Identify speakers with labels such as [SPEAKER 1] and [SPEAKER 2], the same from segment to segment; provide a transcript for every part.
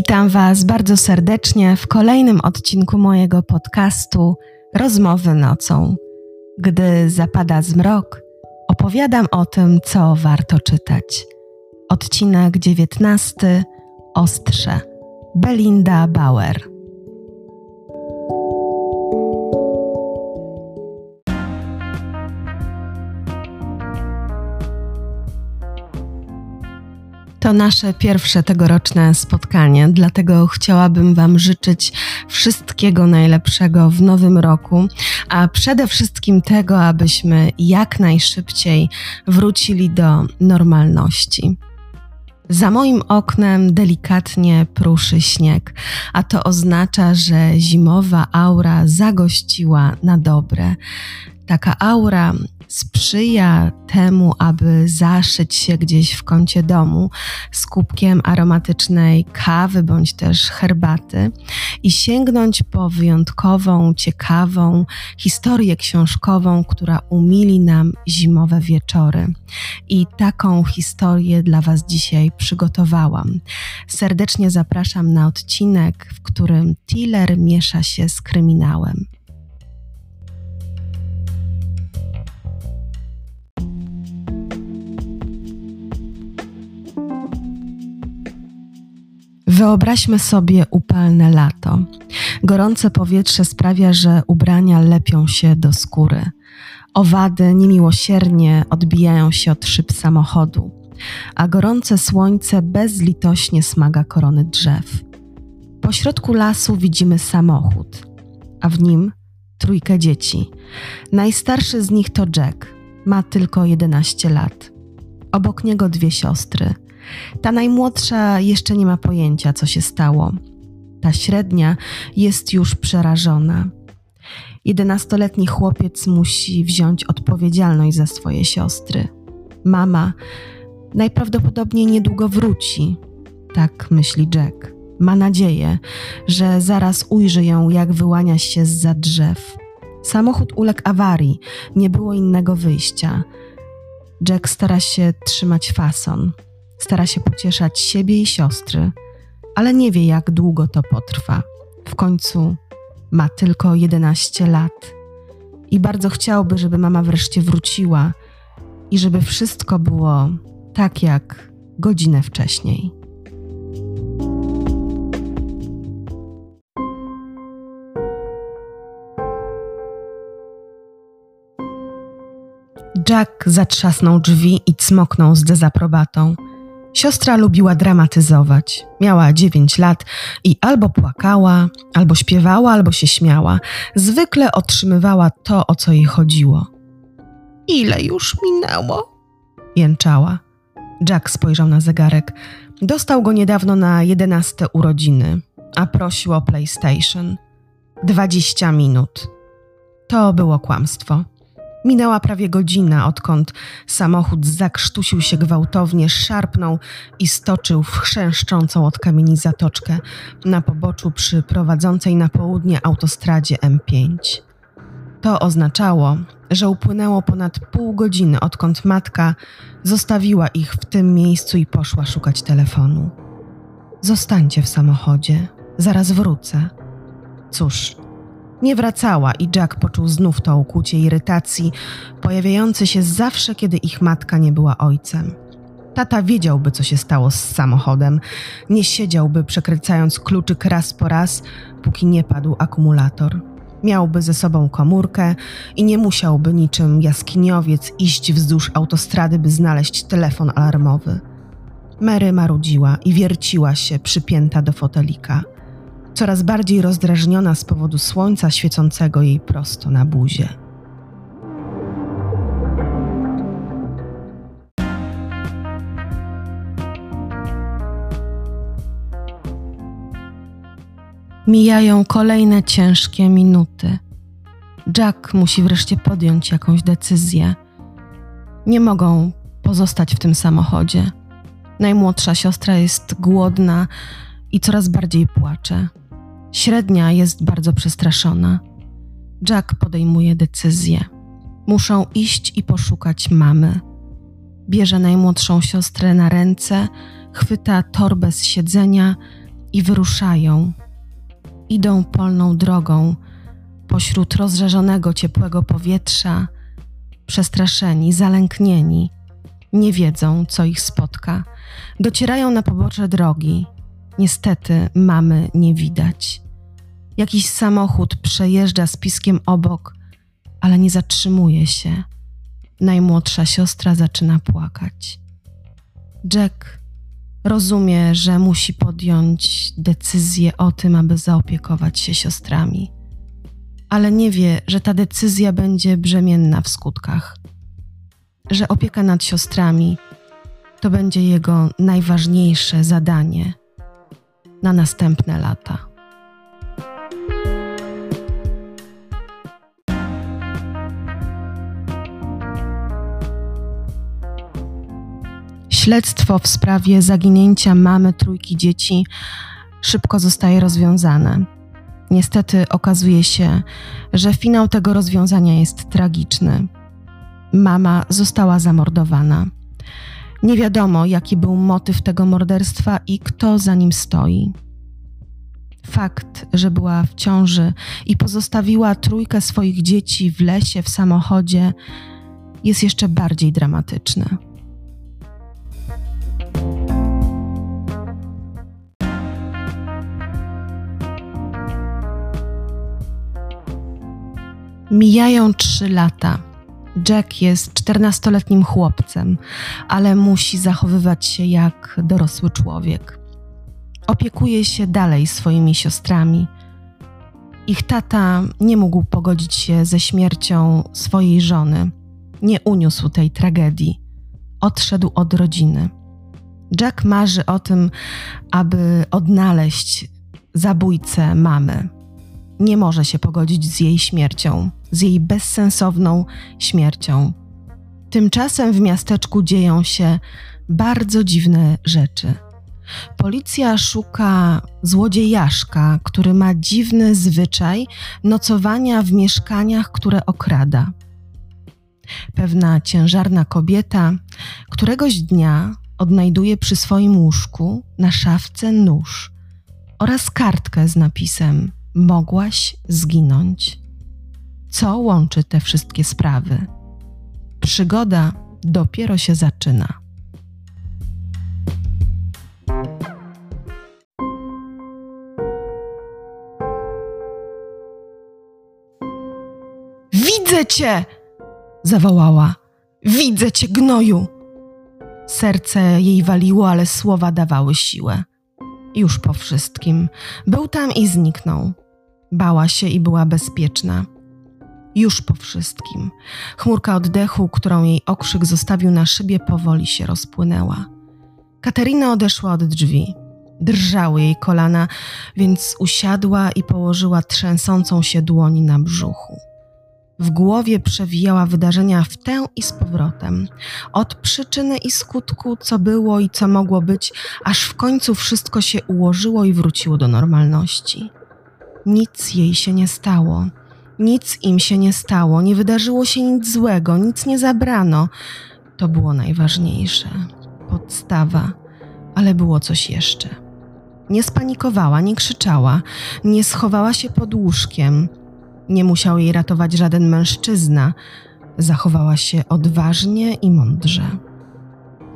[SPEAKER 1] Witam Was bardzo serdecznie w kolejnym odcinku mojego podcastu Rozmowy nocą. Gdy zapada zmrok, opowiadam o tym, co warto czytać. Odcinek 19 Ostrze Belinda Bauer. To nasze pierwsze tegoroczne spotkanie, dlatego chciałabym Wam życzyć wszystkiego najlepszego w nowym roku, a przede wszystkim tego, abyśmy jak najszybciej wrócili do normalności. Za moim oknem delikatnie pruszy śnieg, a to oznacza, że zimowa aura zagościła na dobre. Taka aura sprzyja temu, aby zaszyć się gdzieś w kącie domu z kubkiem aromatycznej kawy bądź też herbaty i sięgnąć po wyjątkową, ciekawą historię książkową, która umili nam zimowe wieczory. I taką historię dla Was dzisiaj przygotowałam. Serdecznie zapraszam na odcinek, w którym Tiller miesza się z kryminałem. Wyobraźmy sobie upalne lato. Gorące powietrze sprawia, że ubrania lepią się do skóry. Owady niemiłosiernie odbijają się od szyb samochodu, a gorące słońce bezlitośnie smaga korony drzew. Po środku lasu widzimy samochód, a w nim trójkę dzieci. Najstarszy z nich to Jack, ma tylko 11 lat. Obok niego dwie siostry – ta najmłodsza jeszcze nie ma pojęcia, co się stało. Ta średnia jest już przerażona. Jedenastoletni chłopiec musi wziąć odpowiedzialność za swoje siostry. Mama najprawdopodobniej niedługo wróci, tak myśli Jack. Ma nadzieję, że zaraz ujrzy ją, jak wyłania się z za drzew. Samochód uległ awarii, nie było innego wyjścia. Jack stara się trzymać fason. Stara się pocieszać siebie i siostry, ale nie wie, jak długo to potrwa. W końcu ma tylko 11 lat i bardzo chciałby, żeby mama wreszcie wróciła i żeby wszystko było tak jak godzinę wcześniej. Jack zatrzasnął drzwi i cmoknął z dezaprobatą. Siostra lubiła dramatyzować. Miała dziewięć lat i albo płakała, albo śpiewała, albo się śmiała. Zwykle otrzymywała to, o co jej chodziło. Ile już minęło? jęczała. Jack spojrzał na zegarek. Dostał go niedawno na jedenaste urodziny, a prosił o PlayStation. Dwadzieścia minut. To było kłamstwo. Minęła prawie godzina, odkąd samochód zakrztusił się gwałtownie, szarpnął i stoczył w chrzęszczącą od kamieni zatoczkę na poboczu przy prowadzącej na południe autostradzie M5. To oznaczało, że upłynęło ponad pół godziny, odkąd matka zostawiła ich w tym miejscu i poszła szukać telefonu. Zostańcie w samochodzie, zaraz wrócę. Cóż, nie wracała i Jack poczuł znów to ukłucie irytacji, pojawiające się zawsze, kiedy ich matka nie była ojcem. Tata wiedziałby, co się stało z samochodem. Nie siedziałby przekręcając kluczyk raz po raz, póki nie padł akumulator. Miałby ze sobą komórkę i nie musiałby niczym jaskiniowiec iść wzdłuż autostrady, by znaleźć telefon alarmowy. Mary marudziła i wierciła się, przypięta do fotelika coraz bardziej rozdrażniona z powodu słońca świecącego jej prosto na buzie. Mijają kolejne ciężkie minuty. Jack musi wreszcie podjąć jakąś decyzję. Nie mogą pozostać w tym samochodzie. Najmłodsza siostra jest głodna i coraz bardziej płacze. Średnia jest bardzo przestraszona. Jack podejmuje decyzję. Muszą iść i poszukać mamy. Bierze najmłodszą siostrę na ręce, chwyta torbę z siedzenia i wyruszają. Idą polną drogą pośród rozżarzonego ciepłego powietrza, przestraszeni, zalęknieni, nie wiedzą, co ich spotka. Docierają na pobocze drogi. Niestety mamy nie widać. Jakiś samochód przejeżdża z piskiem obok, ale nie zatrzymuje się. Najmłodsza siostra zaczyna płakać. Jack rozumie, że musi podjąć decyzję o tym, aby zaopiekować się siostrami, ale nie wie, że ta decyzja będzie brzemienna w skutkach, że opieka nad siostrami to będzie jego najważniejsze zadanie na następne lata. Śledztwo w sprawie zaginięcia mamy trójki dzieci szybko zostaje rozwiązane. Niestety okazuje się, że finał tego rozwiązania jest tragiczny. Mama została zamordowana. Nie wiadomo, jaki był motyw tego morderstwa i kto za nim stoi. Fakt, że była w ciąży i pozostawiła trójkę swoich dzieci w lesie w samochodzie, jest jeszcze bardziej dramatyczny. Mijają trzy lata. Jack jest czternastoletnim chłopcem, ale musi zachowywać się jak dorosły człowiek. Opiekuje się dalej swoimi siostrami. Ich tata nie mógł pogodzić się ze śmiercią swojej żony. Nie uniósł tej tragedii. Odszedł od rodziny. Jack marzy o tym, aby odnaleźć zabójcę mamy. Nie może się pogodzić z jej śmiercią z jej bezsensowną śmiercią. Tymczasem w miasteczku dzieją się bardzo dziwne rzeczy. Policja szuka złodziejaszka, który ma dziwny zwyczaj nocowania w mieszkaniach, które okrada. Pewna ciężarna kobieta któregoś dnia odnajduje przy swoim łóżku na szafce nóż oraz kartkę z napisem: Mogłaś zginąć. Co łączy te wszystkie sprawy? Przygoda dopiero się zaczyna. Widzę cię! zawołała. Widzę cię, gnoju! Serce jej waliło, ale słowa dawały siłę. Już po wszystkim. Był tam i zniknął. Bała się i była bezpieczna. Już po wszystkim. Chmurka oddechu, którą jej okrzyk zostawił na szybie, powoli się rozpłynęła. Katerina odeszła od drzwi. Drżały jej kolana, więc usiadła i położyła trzęsącą się dłoni na brzuchu. W głowie przewijała wydarzenia w tę i z powrotem, od przyczyny i skutku, co było i co mogło być, aż w końcu wszystko się ułożyło i wróciło do normalności. Nic jej się nie stało. Nic im się nie stało, nie wydarzyło się nic złego, nic nie zabrano. To było najważniejsze. Podstawa, ale było coś jeszcze. Nie spanikowała, nie krzyczała, nie schowała się pod łóżkiem. Nie musiał jej ratować żaden mężczyzna. Zachowała się odważnie i mądrze.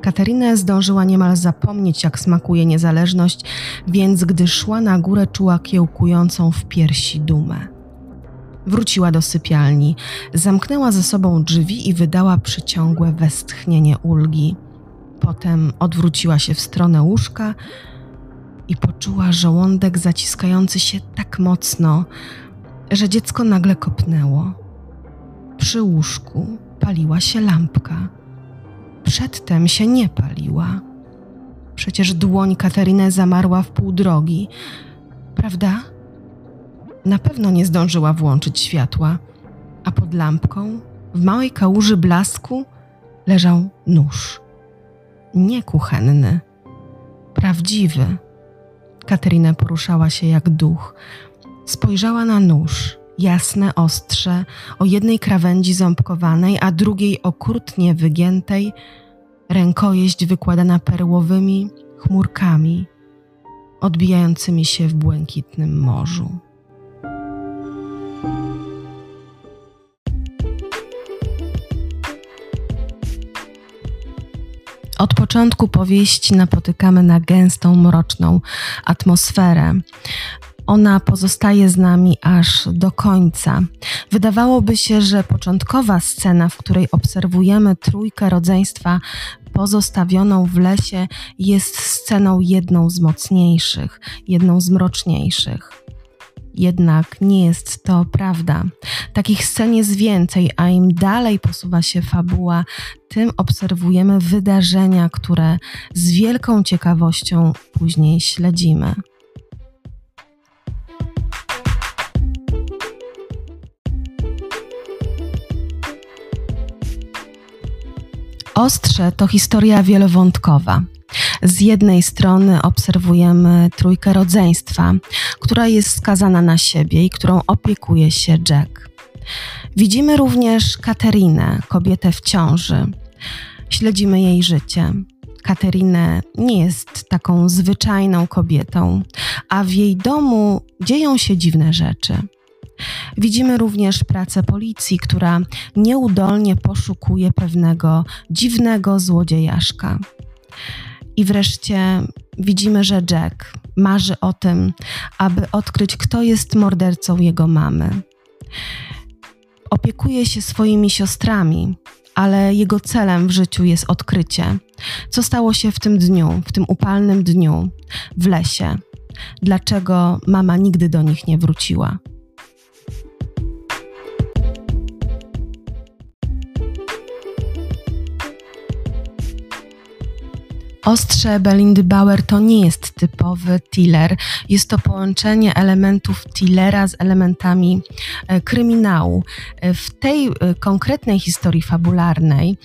[SPEAKER 1] Katerina zdążyła niemal zapomnieć, jak smakuje niezależność, więc gdy szła na górę, czuła kiełkującą w piersi dumę. Wróciła do sypialni, zamknęła ze sobą drzwi i wydała przyciągłe westchnienie ulgi. Potem odwróciła się w stronę łóżka i poczuła żołądek zaciskający się tak mocno, że dziecko nagle kopnęło. Przy łóżku paliła się lampka. Przedtem się nie paliła. Przecież dłoń Kateriny zamarła w pół drogi, prawda? Na pewno nie zdążyła włączyć światła, a pod lampką, w małej kałuży blasku, leżał nóż. Nie kuchenny, prawdziwy. Katerina poruszała się jak duch. Spojrzała na nóż, jasne ostrze, o jednej krawędzi ząbkowanej, a drugiej okrutnie wygiętej, rękojeść wykładana perłowymi chmurkami. odbijającymi się w błękitnym morzu. Od początku powieści napotykamy na gęstą, mroczną atmosferę. Ona pozostaje z nami aż do końca. Wydawałoby się, że początkowa scena, w której obserwujemy trójkę rodzeństwa pozostawioną w lesie, jest sceną jedną z mocniejszych, jedną z mroczniejszych. Jednak nie jest to prawda. Takich scen jest więcej, a im dalej posuwa się fabuła, tym obserwujemy wydarzenia, które z wielką ciekawością później śledzimy. Ostrze to historia wielowątkowa. Z jednej strony obserwujemy trójkę rodzeństwa, która jest skazana na siebie i którą opiekuje się Jack. Widzimy również Katerinę, kobietę w ciąży. Śledzimy jej życie. Katerinę nie jest taką zwyczajną kobietą, a w jej domu dzieją się dziwne rzeczy. Widzimy również pracę policji, która nieudolnie poszukuje pewnego dziwnego złodziejaszka. I wreszcie widzimy, że Jack marzy o tym, aby odkryć, kto jest mordercą jego mamy. Opiekuje się swoimi siostrami, ale jego celem w życiu jest odkrycie, co stało się w tym dniu, w tym upalnym dniu w lesie. Dlaczego mama nigdy do nich nie wróciła? Ostrze Belindy Bauer to nie jest typowy thriller. Jest to połączenie elementów thrillera z elementami e, kryminału. E, w tej e, konkretnej historii fabularnej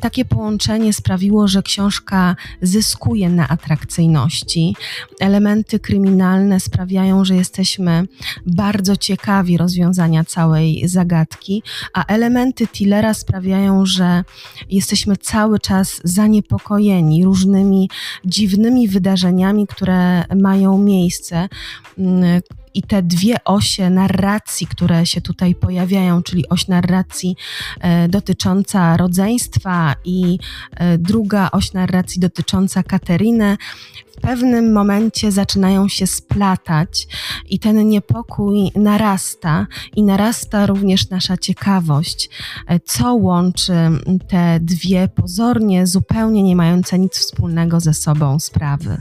[SPEAKER 1] takie połączenie sprawiło, że książka zyskuje na atrakcyjności. Elementy kryminalne sprawiają, że jesteśmy bardzo ciekawi rozwiązania całej zagadki, a elementy thrillera sprawiają, że jesteśmy cały czas zaniepokojeni różnymi dziwnymi wydarzeniami, które mają miejsce mm, i te dwie osie narracji, które się tutaj pojawiają, czyli oś narracji e, dotycząca rodzeństwa i e, druga oś narracji dotycząca Kateriny, w pewnym momencie zaczynają się splatać i ten niepokój narasta i narasta również nasza ciekawość, e, co łączy te dwie pozornie zupełnie nie mające nic wspólnego ze sobą sprawy.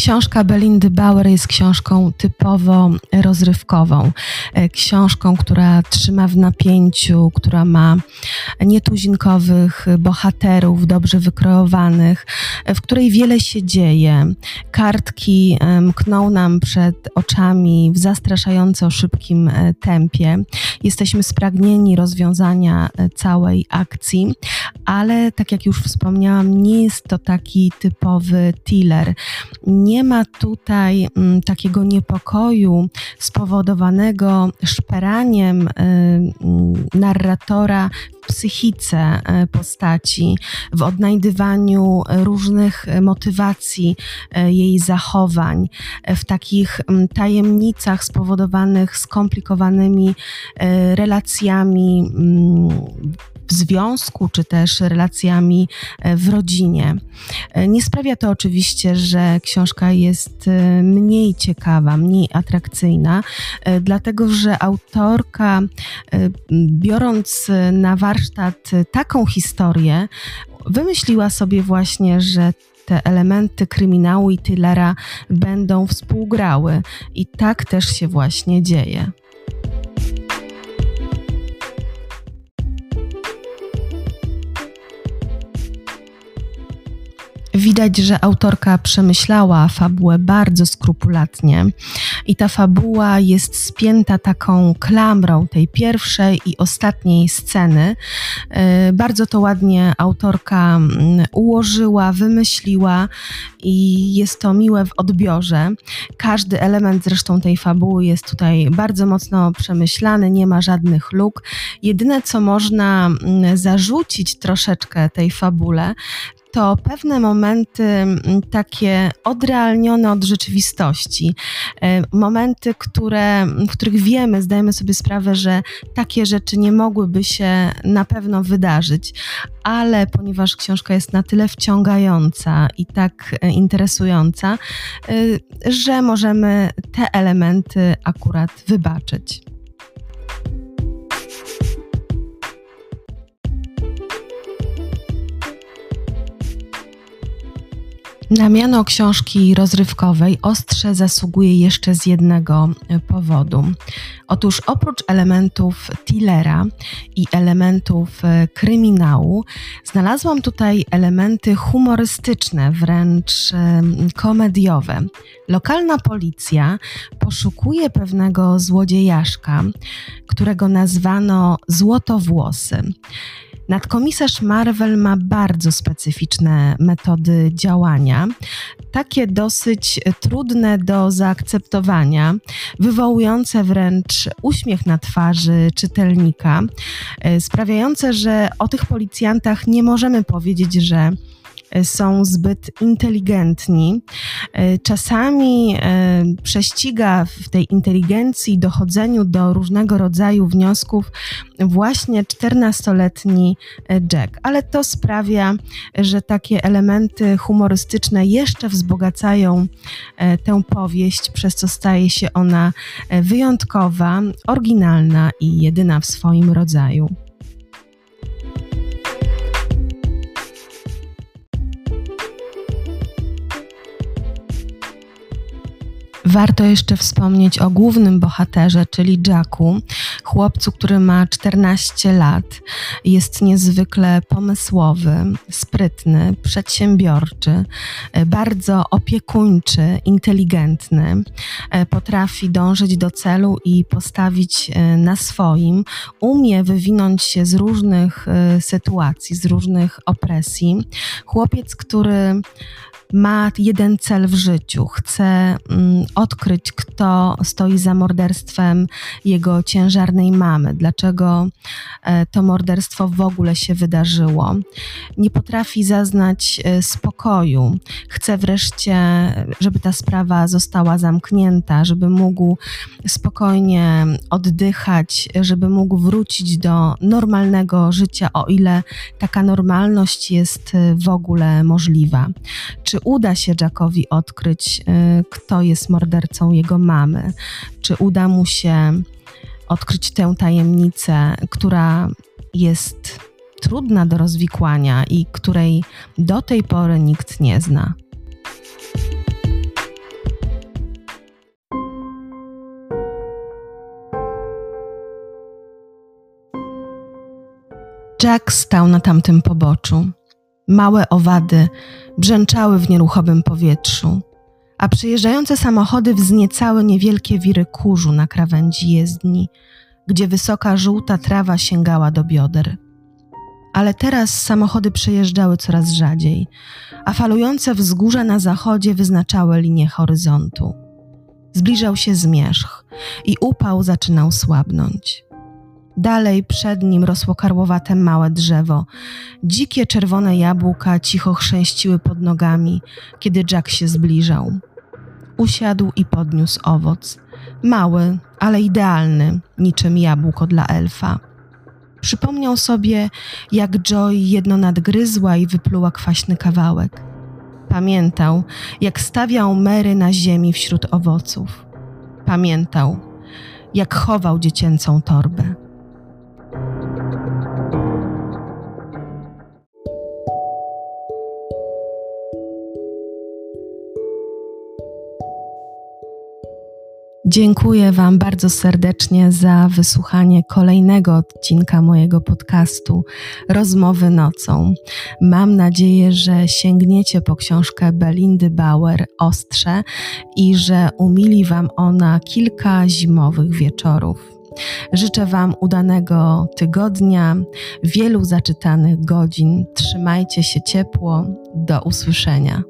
[SPEAKER 1] Książka Belindy Bauer jest książką typowo rozrywkową. E, książką, która trzyma w napięciu, która ma nietuzinkowych bohaterów, dobrze wykreowanych, e, w której wiele się dzieje. Kartki e, mkną nam przed oczami w zastraszająco szybkim tempie. Jesteśmy spragnieni rozwiązania całej akcji, ale tak jak już wspomniałam, nie jest to taki typowy thriller. Nie nie ma tutaj mm, takiego niepokoju spowodowanego szperaniem y, mm, narratora psychice y, postaci, w odnajdywaniu różnych motywacji y, jej zachowań, w takich mm, tajemnicach spowodowanych skomplikowanymi relacjami w związku, czy też relacjami e, w rodzinie. E, nie sprawia to oczywiście, że książka jest e, mniej ciekawa, mniej atrakcyjna, dlatego że autorka, biorąc na warsztat taką historię, wymyśliła sobie właśnie, że te elementy kryminału i thrillera będą współgrały. I tak też się właśnie dzieje. Widać, że autorka przemyślała fabułę bardzo skrupulatnie i ta fabuła jest spięta taką klamrą tej pierwszej i ostatniej sceny. E, bardzo to ładnie autorka mm, ułożyła, wymyśliła i jest to miłe w odbiorze. Każdy element zresztą tej fabuły jest tutaj bardzo mocno przemyślany, nie ma żadnych luk. Jedyne, co można mm, zarzucić troszeczkę tej fabule, to pewne momenty mm, takie odrealnione od rzeczywistości, e, momenty, które, w których wiemy, zdajemy sobie sprawę, że takie rzeczy nie mogłyby się na pewno wydarzyć, ale ponieważ książka jest na tyle wciągająca i tak e, interesująca, e, że możemy te elementy akurat wybaczyć. Na miano książki rozrywkowej ostrze zasługuje jeszcze z jednego e, powodu. Otóż oprócz elementów thrillera i elementów e, kryminału, znalazłam tutaj elementy humorystyczne, wręcz e, komediowe. Lokalna policja poszukuje pewnego złodziejaszka, którego nazwano Złotowłosy. Nadkomisarz Marvel ma bardzo specyficzne metody działania, takie dosyć trudne do zaakceptowania, wywołujące wręcz uśmiech na twarzy czytelnika, e, sprawiające, że o tych policjantach nie możemy powiedzieć, że są zbyt inteligentni. E, czasami e, prześciga w tej inteligencji, dochodzeniu do różnego rodzaju wniosków właśnie 14-letni e, Jack, ale to sprawia, że takie elementy humorystyczne jeszcze wzbogacają tę powieść, przez co staje się ona wyjątkowa, oryginalna i jedyna w swoim rodzaju. Warto jeszcze wspomnieć o głównym bohaterze, czyli Jacku, chłopcu, który ma 14 lat. Jest niezwykle pomysłowy, sprytny, przedsiębiorczy, bardzo opiekuńczy, inteligentny. Potrafi dążyć do celu i postawić e, na swoim. Umie wywinąć się z różnych e, sytuacji, z różnych opresji. Chłopiec, który ma jeden cel w życiu. Chce mm, odkryć, kto stoi za morderstwem jego ciężarnej mamy, dlaczego e, to morderstwo w ogóle się wydarzyło. Nie potrafi zaznać e, spokoju. Chce wreszcie, żeby ta sprawa została zamknięta, żeby mógł spokojnie oddychać, żeby mógł wrócić do normalnego życia, o ile taka normalność jest e, w ogóle możliwa. Czy uda się Jackowi odkryć, y, kto jest mordercą jego mamy? Czy uda mu się odkryć tę tajemnicę, która jest trudna do rozwikłania i której do tej pory nikt nie zna? Jack stał na tamtym poboczu. Małe owady brzęczały w nieruchowym powietrzu, a przyjeżdżające samochody wzniecały niewielkie wiry kurzu na krawędzi jezdni, gdzie wysoka żółta trawa sięgała do bioder. Ale teraz samochody przejeżdżały coraz rzadziej, a falujące wzgórza na zachodzie wyznaczały linię horyzontu. Zbliżał się zmierzch i upał zaczynał słabnąć. Dalej przed nim rosło karłowate małe drzewo. Dzikie czerwone jabłka cicho chrzęściły pod nogami, kiedy Jack się zbliżał. Usiadł i podniósł owoc. Mały, ale idealny, niczym jabłko dla elfa. Przypomniał sobie, jak Joy jedno nadgryzła i wypluła kwaśny kawałek. Pamiętał, jak stawiał Mary na ziemi wśród owoców. Pamiętał, jak chował dziecięcą torbę. Dziękuję Wam bardzo serdecznie za wysłuchanie kolejnego odcinka mojego podcastu Rozmowy nocą. Mam nadzieję, że sięgniecie po książkę Belindy Bauer Ostrze i że umili Wam ona kilka zimowych wieczorów. Życzę Wam udanego tygodnia, wielu zaczytanych godzin. Trzymajcie się ciepło. Do usłyszenia.